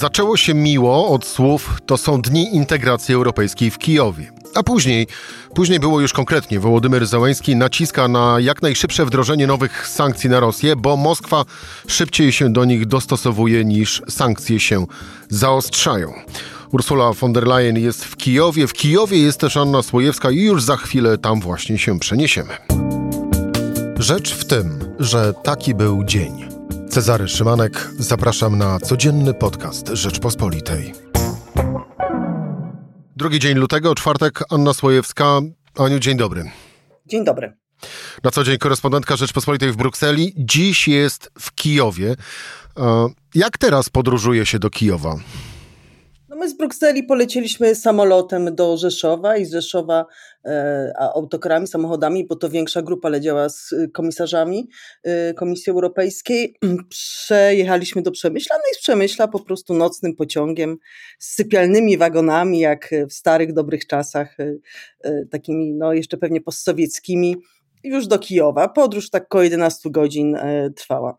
Zaczęło się miło od słów to są dni integracji europejskiej w Kijowie. A później, później było już konkretnie. Wołodymyr Załański naciska na jak najszybsze wdrożenie nowych sankcji na Rosję, bo Moskwa szybciej się do nich dostosowuje niż sankcje się zaostrzają. Ursula von der Leyen jest w Kijowie. W Kijowie jest też Anna Słojewska i już za chwilę tam właśnie się przeniesiemy. Rzecz w tym, że taki był dzień. Cezary Szymanek, zapraszam na codzienny podcast Rzeczpospolitej. Drugi dzień lutego, czwartek, Anna Słojewska. Aniu, dzień dobry. Dzień dobry. Na co dzień korespondentka Rzeczpospolitej w Brukseli. Dziś jest w Kijowie. E, jak teraz podróżuje się do Kijowa? No my z Brukseli polecieliśmy samolotem do Rzeszowa i z Rzeszowa e, autokarami, samochodami, bo to większa grupa leciała z komisarzami e, Komisji Europejskiej. Przejechaliśmy do Przemyśla, no i z Przemyśla po prostu nocnym pociągiem z sypialnymi wagonami, jak w starych, dobrych czasach, e takimi no jeszcze pewnie postsowieckimi, już do Kijowa. Podróż tak około 11 godzin e, trwała.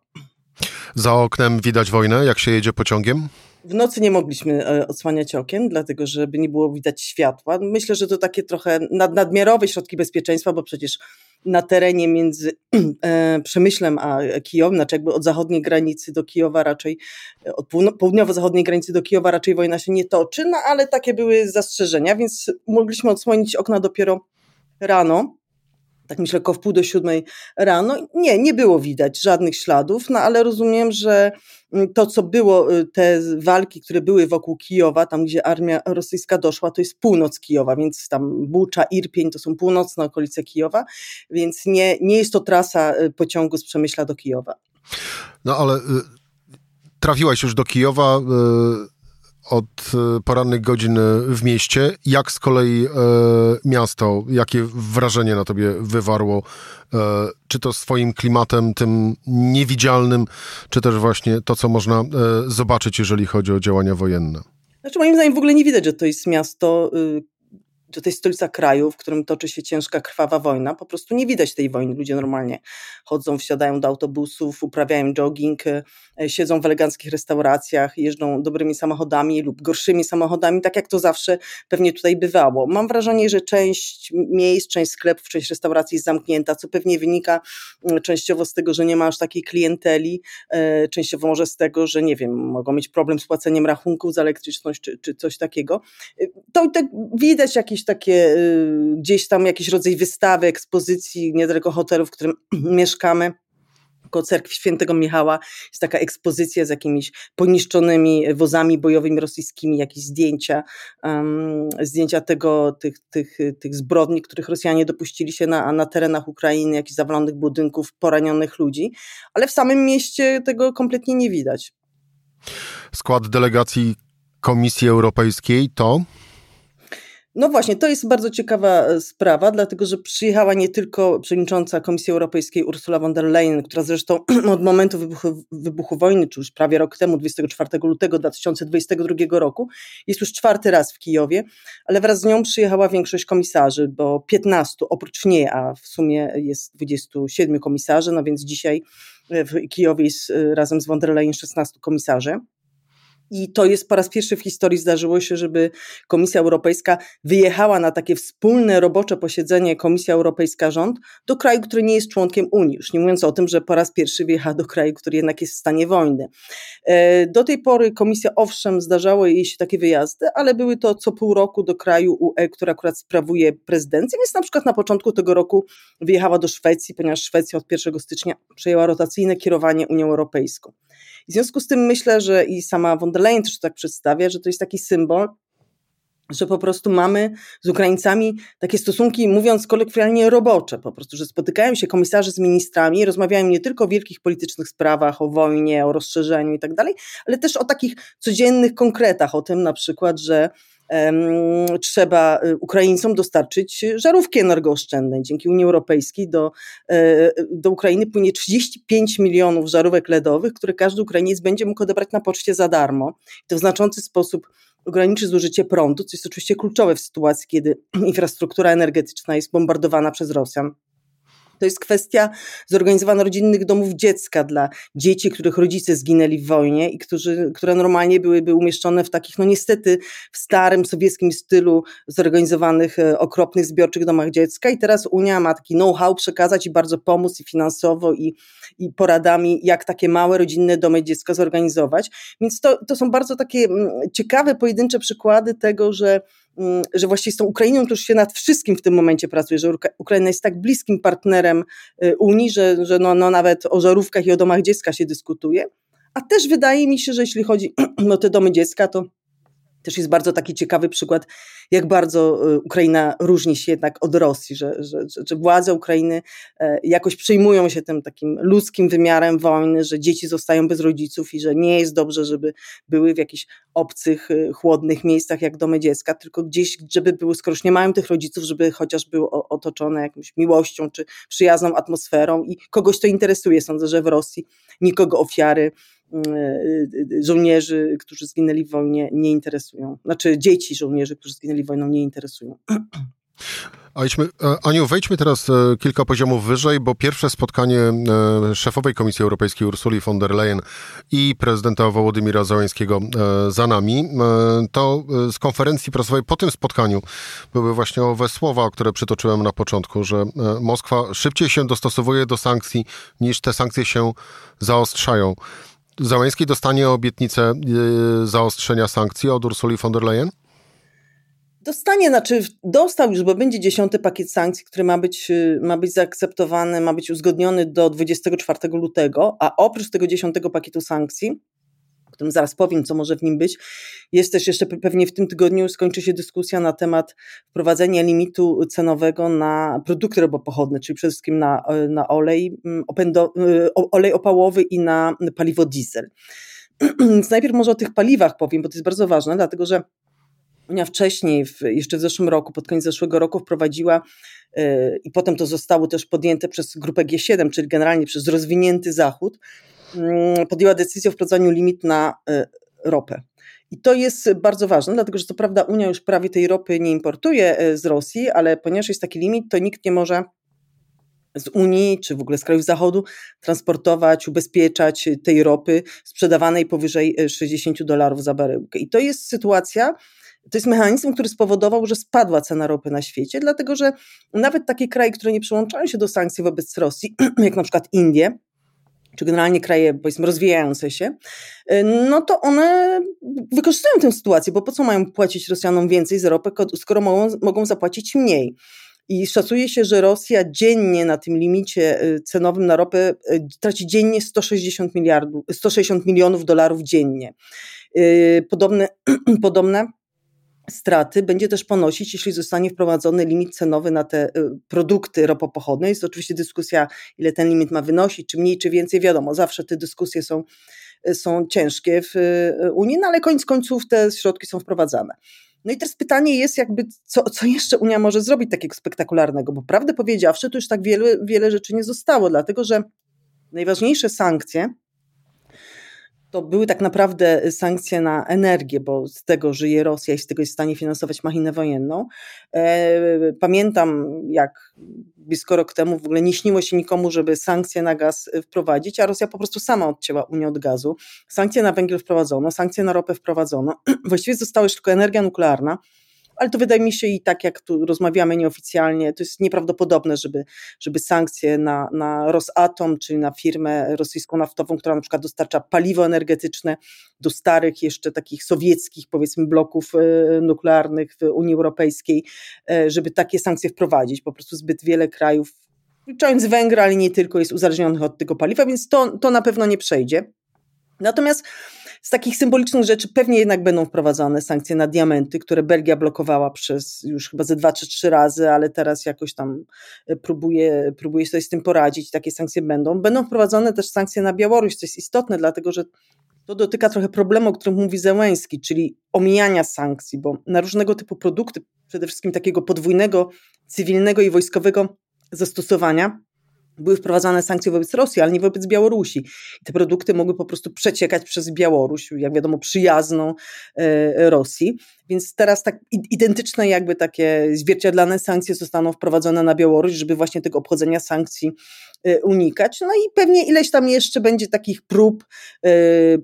Za oknem widać wojnę, jak się jedzie pociągiem? W nocy nie mogliśmy e, odsłaniać okien, dlatego żeby nie było widać światła. Myślę, że to takie trochę nad, nadmiarowe środki bezpieczeństwa, bo przecież na terenie między e, Przemyślem a Kijowem, znaczy jakby od zachodniej granicy do Kijowa raczej, e, od południowo-zachodniej granicy do Kijowa raczej wojna się nie toczy, no ale takie były zastrzeżenia, więc mogliśmy odsłonić okna dopiero rano tak myślę, około wpół do siódmej rano. Nie, nie było widać żadnych śladów, no ale rozumiem, że mm, to, co było, y, te walki, które były wokół Kijowa, tam gdzie armia rosyjska doszła, to jest północ Kijowa, więc tam Bucza, Irpień to są północne okolice Kijowa, więc nie, nie jest to trasa y, pociągu z Przemyśla do Kijowa. No ale y, trafiłaś już do Kijowa. Y od e, porannych godzin w mieście. Jak z kolei e, miasto, jakie wrażenie na tobie wywarło? E, czy to swoim klimatem, tym niewidzialnym, czy też właśnie to, co można e, zobaczyć, jeżeli chodzi o działania wojenne? Znaczy, moim zdaniem w ogóle nie widać, że to jest miasto, y, to jest stolica kraju, w którym toczy się ciężka, krwawa wojna. Po prostu nie widać tej wojny. Ludzie normalnie chodzą, wsiadają do autobusów, uprawiają jogging, e, siedzą w eleganckich restauracjach, jeżdżą dobrymi samochodami lub gorszymi samochodami, tak jak to zawsze pewnie tutaj bywało. Mam wrażenie, że część miejsc, część sklepów, część restauracji jest zamknięta, co pewnie wynika częściowo z tego, że nie ma aż takiej klienteli, e, częściowo może z tego, że nie wiem, mogą mieć problem z płaceniem rachunków za elektryczność czy, czy coś takiego. E, to tak widać jakieś takie, y, gdzieś tam jakiś rodzaj wystawy, ekspozycji niedaleko hotelu, w którym mieszkamy koło cerkwi świętego Michała jest taka ekspozycja z jakimiś poniszczonymi wozami bojowymi rosyjskimi, jakieś zdjęcia, um, zdjęcia tego, tych, tych, tych zbrodni, których Rosjanie dopuścili się na, na terenach Ukrainy, jakichś zawalonych budynków, poranionych ludzi, ale w samym mieście tego kompletnie nie widać. Skład delegacji Komisji Europejskiej to no właśnie, to jest bardzo ciekawa e, sprawa, dlatego że przyjechała nie tylko przewodnicząca Komisji Europejskiej Ursula von der Leyen, która zresztą od momentu wybuchu, wybuchu wojny, czy już prawie rok temu, 24 lutego 2022 roku, jest już czwarty raz w Kijowie, ale wraz z nią przyjechała większość komisarzy, bo 15 oprócz niej, a w sumie jest 27 komisarzy, no więc dzisiaj w Kijowie jest e, razem z von der Leyen 16 komisarzy. I to jest po raz pierwszy w historii zdarzyło się, żeby Komisja Europejska wyjechała na takie wspólne robocze posiedzenie Komisja Europejska rząd do kraju, który nie jest członkiem Unii. Już nie mówiąc o tym, że po raz pierwszy wyjechała do kraju, który jednak jest w stanie wojny. E, do tej pory Komisja owszem zdarzało jej się takie wyjazdy, ale były to co pół roku do kraju UE, który akurat sprawuje prezydencję, więc na przykład na początku tego roku wyjechała do Szwecji, ponieważ Szwecja od 1 stycznia przejęła rotacyjne kierowanie Unią Europejską. W związku z tym myślę, że i sama von der Leyen też tak przedstawia, że to jest taki symbol, że po prostu mamy z Ukraińcami takie stosunki, mówiąc kolokwialnie, robocze, po prostu, że spotykają się komisarze z ministrami, rozmawiają nie tylko o wielkich politycznych sprawach, o wojnie, o rozszerzeniu i tak dalej, ale też o takich codziennych konkretach, o tym na przykład, że trzeba y, Ukraińcom dostarczyć żarówki energooszczędnej. Dzięki Unii Europejskiej do, e, do Ukrainy płynie 35 milionów żarówek LEDowych, które każdy Ukrainiec będzie mógł odebrać na poczcie za darmo. To w znaczący sposób ograniczy zużycie prądu, co jest oczywiście kluczowe w sytuacji, kiedy infrastruktura energetyczna jest bombardowana przez Rosjan To jest kwestia zorganizowania rodzinnych domów dziecka dla dzieci, których rodzice zginęli w wojnie i którzy, które normalnie byłyby umieszczone w takich, no niestety, w starym sowieckim stylu zorganizowanych e, okropnych zbiorczych domach dziecka. I teraz Unia ma taki know-how przekazać i bardzo pomóc i finansowo, i, i poradami, jak takie małe rodzinne domy dziecka zorganizować. Więc to, to są bardzo takie mm, ciekawe, pojedyncze przykłady tego, że że właściwie z tą Ukrainą to już się nad wszystkim w tym momencie pracuje, że Ukraina jest tak bliskim partnerem y, Unii, że, że no, no nawet o żarówkach i o domach dziecka się dyskutuje. A też wydaje mi się, że jeśli chodzi o te domy dziecka, to też jest bardzo taki ciekawy przykład, jak bardzo y, Ukraina różni się jednak od Rosji, że, że, że władze Ukrainy e, jakoś przejmują się tym takim ludzkim wymiarem wojny, że dzieci zostają bez rodziców i że nie jest dobrze, żeby były w jakichś obcych, y, chłodnych miejscach jak domy dziecka, tylko gdzieś, żeby były, skoro już nie mają tych rodziców, żeby chociaż były otoczone jakąś miłością czy przyjazną atmosferą i kogoś to interesuje. Sądzę, że w Rosji nikogo ofiary żołnierzy, którzy zginęli w wojnie, nie interesują. Znaczy dzieci żołnierzy, którzy zginęli wojną, nie interesują. E, Aniu, wejdźmy teraz e, kilka poziomów wyżej, bo pierwsze spotkanie e, szefowej Komisji Europejskiej Ursuli von der Leyen i prezydenta Wołodymira Załęskiego za nami. To z konferencji prasowej po tym spotkaniu były właśnie owe słowa, które przytoczyłem na początku, że Moskwa szybciej się dostosowuje do sankcji, niż te sankcje się zaostrzają. Załęski dostanie obietnicę y, zaostrzenia sankcji od Ursuli von der Leyen? Dostanie, znaczy dostał już, bo będzie dziesiąty pakiet sankcji, który ma być, y, ma być zaakceptowany, ma być uzgodniony do 24 lutego, a oprócz tego dziesiątego pakietu sankcji którym zaraz powiem, co może w nim być. Jest też jeszcze pewnie w tym tygodniu skończy się dyskusja na temat wprowadzenia limitu cenowego na produkty robopochodne, czyli przede wszystkim na, na olej, mm, y, olej opałowy i na paliwo diesel. Więc najpierw może o tych paliwach powiem, bo to jest bardzo ważne, dlatego że Unia wcześniej, jeszcze w zeszłym roku, pod koniec zeszłego roku wprowadziła yy, i potem to zostało też podjęte przez grupę G7, czyli generalnie przez rozwinięty Zachód, podjęła decyzję o wprowadzaniu limit na e, ropę. I to jest bardzo ważne, dlatego że co prawda Unia już prawie tej ropy nie importuje e, z Rosji, ale ponieważ jest taki limit, to nikt nie może z Unii czy w ogóle z krajów Zachodu transportować, ubezpieczać tej ropy sprzedawanej powyżej 60 e, dolarów za baryłkę. I to jest sytuacja, to jest mechanizm, który spowodował, że spadła cena ropy na świecie, dlatego że nawet takie kraje, które nie przyłączają się do sankcji wobec Rosji, jak na przykład Indie, czy generalnie kraje, powiedzmy, rozwijające się, y, no to one wykorzystują tę sytuację, bo po co mają płacić Rosjanom więcej za ropę, skoro mogą, mogą zapłacić mniej. I szacuje się, że Rosja dziennie na tym limicie y, cenowym na ropę y, traci dziennie 160, miliardów, 160 milionów dolarów dziennie. Podobne, podobne straty będzie też ponosić, jeśli zostanie wprowadzony limit cenowy na te y, produkty ropopochodne. Jest oczywiście dyskusja, ile ten limit ma wynosić, czy mniej, czy więcej. Wiadomo, zawsze te dyskusje są, y, są ciężkie w y, Unii, no ale koniec końców te środki są wprowadzane. No i teraz pytanie jest jakby, co, co jeszcze Unia może zrobić takiego spektakularnego, bo prawdę powiedziawszy, to już tak wiele, wiele rzeczy nie zostało, dlatego że najważniejsze sankcje, to były tak naprawdę sankcje na energię, bo z tego żyje Rosja i z tego jest w stanie finansować machinę wojenną. E, pamiętam, jak blisko rok temu w ogóle nie śniło się nikomu, żeby sankcje na gaz wprowadzić, a Rosja po prostu sama odcięła Unię od gazu. Sankcje na węgiel wprowadzono, sankcje na ropę wprowadzono. Właściwie została już tylko energia nuklearna ale to wydaje mi się i tak jak tu rozmawiamy nieoficjalnie, to jest nieprawdopodobne, żeby, żeby sankcje na, na Rosatom, czyli na firmę rosyjską naftową, która na przykład dostarcza paliwo energetyczne do starych jeszcze takich sowieckich powiedzmy bloków e, nuklearnych w Unii Europejskiej, e, żeby takie sankcje wprowadzić. Po prostu zbyt wiele krajów, wliczając Węgry, ale nie tylko, jest uzależnionych od tego paliwa, więc to, to na pewno nie przejdzie. Natomiast z takich symbolicznych rzeczy pewnie jednak będą wprowadzane sankcje na diamenty, które Belgia blokowała przez już chyba ze dwa czy trzy razy, ale teraz jakoś tam e, próbuje, próbuje sobie z tym poradzić. Takie sankcje będą. Będą wprowadzone też sankcje na Białoruś, co jest istotne, dlatego że to dotyka trochę problemu, o którym mówi Zełęski, czyli omijania sankcji, bo na różnego typu produkty, przede wszystkim takiego podwójnego, cywilnego i wojskowego zastosowania, były wprowadzane sankcje wobec Rosji, ale nie wobec Białorusi. I te produkty mogły po prostu przeciekać przez Białoruś, jak wiadomo, przyjazną e, Rosji. Więc teraz tak identyczne jakby takie zwierciadlane sankcje zostaną wprowadzone na Białoruś, żeby właśnie tego obchodzenia sankcji y, unikać. No i pewnie ileś tam jeszcze będzie takich prób, y,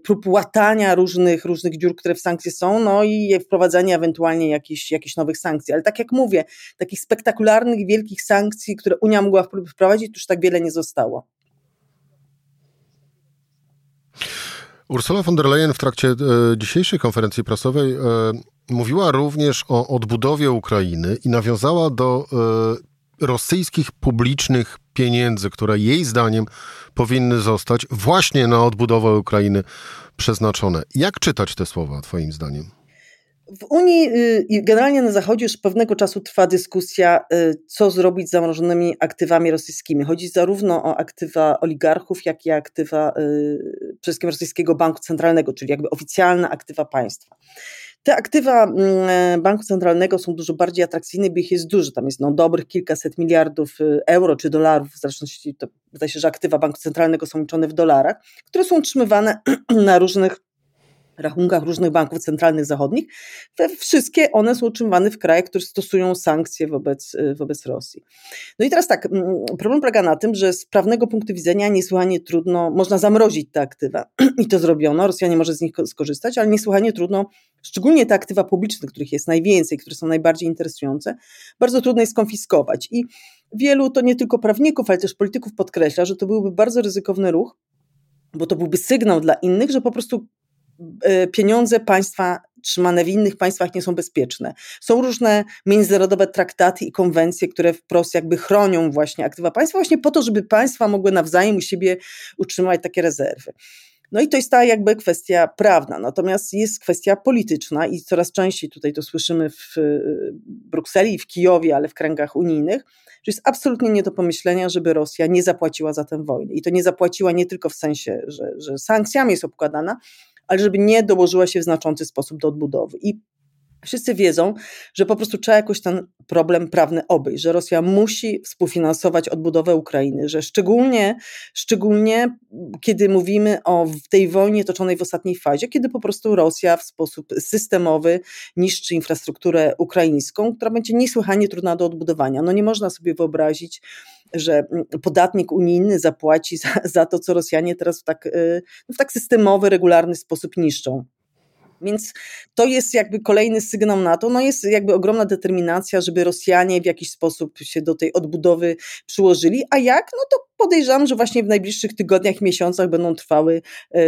prób łatania różnych, różnych dziur, które w sankcje są, no i wprowadzania ewentualnie jakichś, jakichś nowych sankcji. Ale tak jak mówię, takich spektakularnych, wielkich sankcji, które Unia mogła wprowadzić, już tak wiele nie zostało. Ursula von der Leyen w trakcie e, dzisiejszej konferencji prasowej e, mówiła również o odbudowie Ukrainy i nawiązała do e, rosyjskich publicznych pieniędzy, które jej zdaniem powinny zostać właśnie na odbudowę Ukrainy przeznaczone. Jak czytać te słowa, Twoim zdaniem? W Unii y, i generalnie na Zachodzie już pewnego czasu trwa dyskusja, y, co zrobić z zamrożonymi aktywami rosyjskimi. Chodzi zarówno o aktywa oligarchów, jak i aktywa y, przede wszystkim rosyjskiego banku centralnego, czyli jakby oficjalne aktywa państwa. Te aktywa mm, banku centralnego są dużo bardziej atrakcyjne, bo ich jest dużo. Tam jest no, dobrych kilkaset miliardów euro czy dolarów, w zależności, to zdaje się, że aktywa banku centralnego są liczone w dolarach, które są utrzymywane na różnych rachunkach różnych banków centralnych zachodnich, wszystkie one są utrzymywane w krajach, które stosują sankcje wobec, y, wobec Rosji. No i teraz tak, mm, problem polega na tym, że z prawnego punktu widzenia niesłychanie trudno, można zamrozić te aktywa. I to zrobiono, Rosja nie może z nich skorzystać, ale niesłychanie trudno, szczególnie te aktywa publiczne, których jest najwięcej, które są najbardziej interesujące, bardzo trudno je skonfiskować. I wielu, to nie tylko prawników, ale też polityków podkreśla, że to byłby bardzo ryzykowny ruch, bo to byłby sygnał dla innych, że po prostu pieniądze państwa trzymane w innych państwach nie są bezpieczne. Są różne międzynarodowe traktaty i konwencje, które wprost jakby chronią właśnie aktywa państwa, właśnie po to, żeby państwa mogły nawzajem u siebie utrzymywać takie rezerwy. No i to jest ta jakby kwestia prawna, natomiast jest kwestia polityczna i coraz częściej tutaj to słyszymy w Brukseli, w Kijowie, ale w kręgach unijnych, że jest absolutnie nie do pomyślenia, żeby Rosja nie zapłaciła za tę wojnę. I to nie zapłaciła nie tylko w sensie, że, że sankcjami jest obkładana, ale żeby nie dołożyła się w znaczący sposób do odbudowy. I Wszyscy wiedzą, że po prostu trzeba jakoś ten problem prawny obejść, że Rosja musi współfinansować odbudowę Ukrainy, że szczególnie, szczególnie kiedy mówimy o tej wojnie toczonej w ostatniej fazie, kiedy po prostu Rosja w sposób systemowy niszczy infrastrukturę ukraińską, która będzie niesłychanie trudna do odbudowania. No nie można sobie wyobrazić, że podatnik unijny zapłaci za, za to, co Rosjanie teraz w tak, y, w tak systemowy, regularny sposób niszczą. Więc to jest jakby kolejny sygnał na to. No jest jakby ogromna determinacja, żeby Rosjanie w jakiś sposób się do tej odbudowy przyłożyli. A jak? No to podejrzewam, że właśnie w najbliższych tygodniach miesiącach będą trwały e,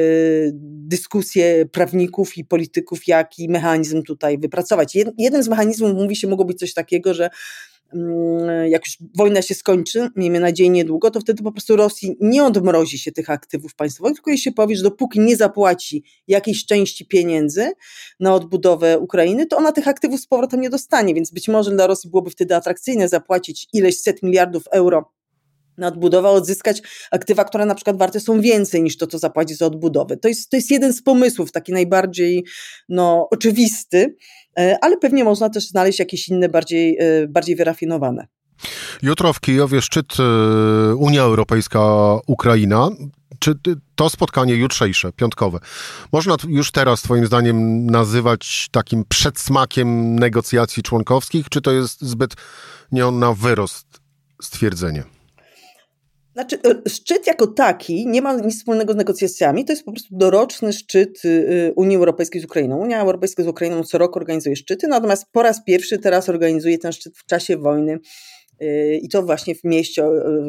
dyskusje prawników i polityków, jaki mechanizm tutaj wypracować. Jed, jeden z mechanizmów mówi się, mogło być coś takiego, że jak już wojna się skończy, miejmy nadzieję niedługo, to wtedy po prostu Rosji nie odmrozi się tych aktywów państwowych, tylko jej się powie, że dopóki nie zapłaci jakiejś części pieniędzy na odbudowę Ukrainy, to ona tych aktywów z powrotem nie dostanie, więc być może dla Rosji byłoby wtedy atrakcyjne zapłacić ileś set miliardów euro na odbudowę, odzyskać aktywa, które na przykład warte są więcej niż to, co zapłaci za odbudowę. To jest, to jest jeden z pomysłów, taki najbardziej no, oczywisty, ale pewnie można też znaleźć jakieś inne, bardziej, e, bardziej wyrafinowane. Jutro w Kijowie szczyt e, Unia Europejska-Ukraina. Czy to spotkanie jutrzejsze, piątkowe, można już teraz, Twoim zdaniem, nazywać takim przedsmakiem negocjacji członkowskich, czy to jest zbyt nie na wyrost stwierdzenie? Znaczy, e, szczyt jako taki nie ma nic wspólnego z negocjacjami. To jest po prostu doroczny szczyt y, y, Unii Europejskiej z Ukrainą. Unia Europejska z Ukrainą co roku organizuje szczyty, natomiast po raz pierwszy teraz organizuje ten szczyt w czasie wojny y, i to właśnie w mieście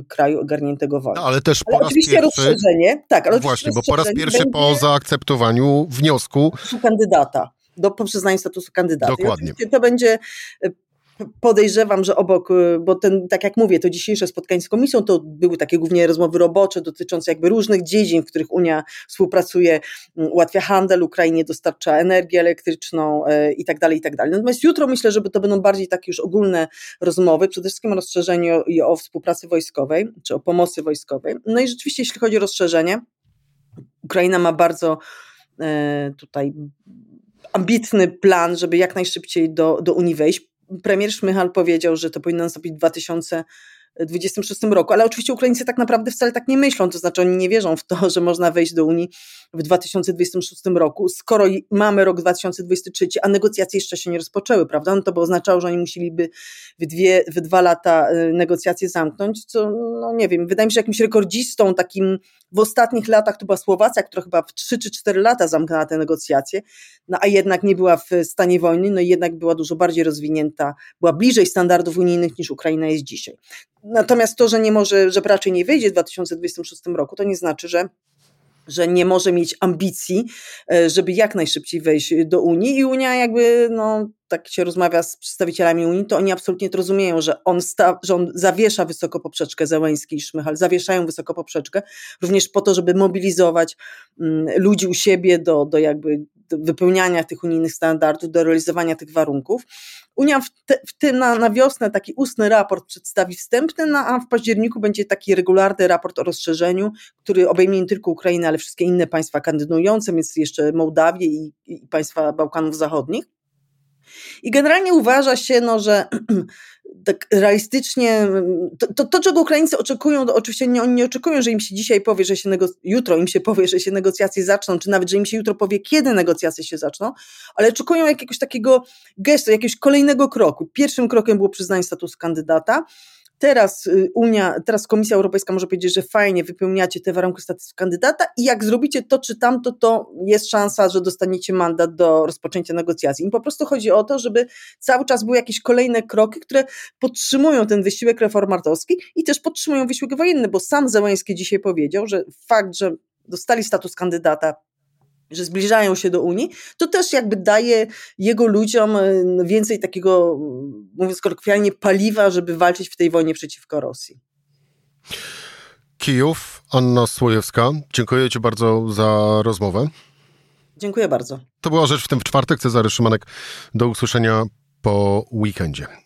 kraju ogarniętego wojną. No, ale też po ale raz oczywiście pierwszy, rozszerzenie, tak, ale no właśnie, bo po raz pierwszy po zaakceptowaniu wniosku kandydata do po przyznaniu statusu kandydata. Dokładnie. to będzie podejrzewam, że obok, y, bo ten, tak jak mówię, to dzisiejsze spotkanie z komisją to były takie głównie rozmowy robocze dotyczące jakby różnych dziedzin, w których Unia współpracuje, ułatwia handel, Ukrainie dostarcza energię elektryczną y, i tak dalej, i tak dalej. Natomiast jutro myślę, że to będą bardziej takie już ogólne rozmowy, przede wszystkim o rozszerzeniu i o współpracy wojskowej, czy o pomocy wojskowej. No i rzeczywiście, jeśli chodzi o rozszerzenie, Ukraina ma bardzo y, tutaj ambitny plan, żeby jak najszybciej do, do Unii wejść premier Szmychal powiedział, że to powinno nastąpić w 2000 2026 roku, ale oczywiście Ukraińcy tak naprawdę wcale tak nie myślą, to znaczy oni nie wierzą w to, że można wejść do Unii w 2026 roku, skoro mamy rok 2023, a negocjacje jeszcze się nie rozpoczęły, prawda? No to by oznaczało, że oni musieliby w, dwie, w dwa lata y, negocjacje zamknąć, co no nie wiem, wydaje mi się, jakimś rekordzistą takim w ostatnich latach to była Słowacja, która chyba w 3 czy 4 lata zamknęła te negocjacje, no a jednak nie była w stanie wojny, no i jednak była dużo bardziej rozwinięta, była bliżej standardów unijnych niż Ukraina jest dzisiaj. Natomiast to, że nie może, że raczej nie wyjdzie w 2026 roku, to nie znaczy, że że nie może mieć ambicji, e, żeby jak najszybciej wejść do Unii. I Unia jakby, no tak się rozmawia z przedstawicielami Unii, to oni absolutnie to rozumieją, że on, sta, że on zawiesza wysoko poprzeczkę Zełęński i Szmychal, zawieszają wysoko poprzeczkę, również po to, żeby mobilizować mm, ludzi u siebie do, do jakby do wypełniania tych unijnych standardów, do realizowania tych warunków. Unia w, te, w tym na, na wiosnę taki ustny raport przedstawi wstępny, no, a w październiku będzie taki regularny raport o rozszerzeniu, który obejmie nie tylko Ukrainę, ale wszystkie inne państwa kandydujące, więc jeszcze Mołdawię i, i państwa Bałkanów Zachodnich. I generalnie uważa się, no, że tak realistycznie, to, to, to, czego Ukraińcy oczekują, to oczywiście nie, oni nie oczekują, że im się dzisiaj powie, że się nego, jutro im się powie, że się negocjacje zaczną, czy nawet, że im się jutro powie, kiedy negocjacje się zaczną, ale oczekują jakiegoś takiego gestu, jakiegoś kolejnego kroku. Pierwszym krokiem było przyznanie statusu kandydata, Teraz y, Unia, teraz Komisja Europejska może powiedzieć, że fajnie wypełniacie te warunki statusu kandydata i jak zrobicie to czy tamto, to jest szansa, że dostaniecie mandat do rozpoczęcia negocjacji. I po prostu chodzi o to, żeby cały czas były jakieś kolejne kroki, które podtrzymują ten wysiłek reformatorski i też podtrzymują wysiłek wojenny, bo sam Zełański dzisiaj powiedział, że fakt, że dostali status kandydata że zbliżają się do Unii, to też jakby daje jego ludziom e, więcej takiego, mówiąc kolokwialnie, paliwa, żeby walczyć w tej wojnie przeciwko Rosji. Kijów, Anna Słojewska, dziękuję Ci bardzo za rozmowę. Dziękuję bardzo. To była rzecz w tym w czwartek. Cezary Szymanek. Do usłyszenia po weekendzie.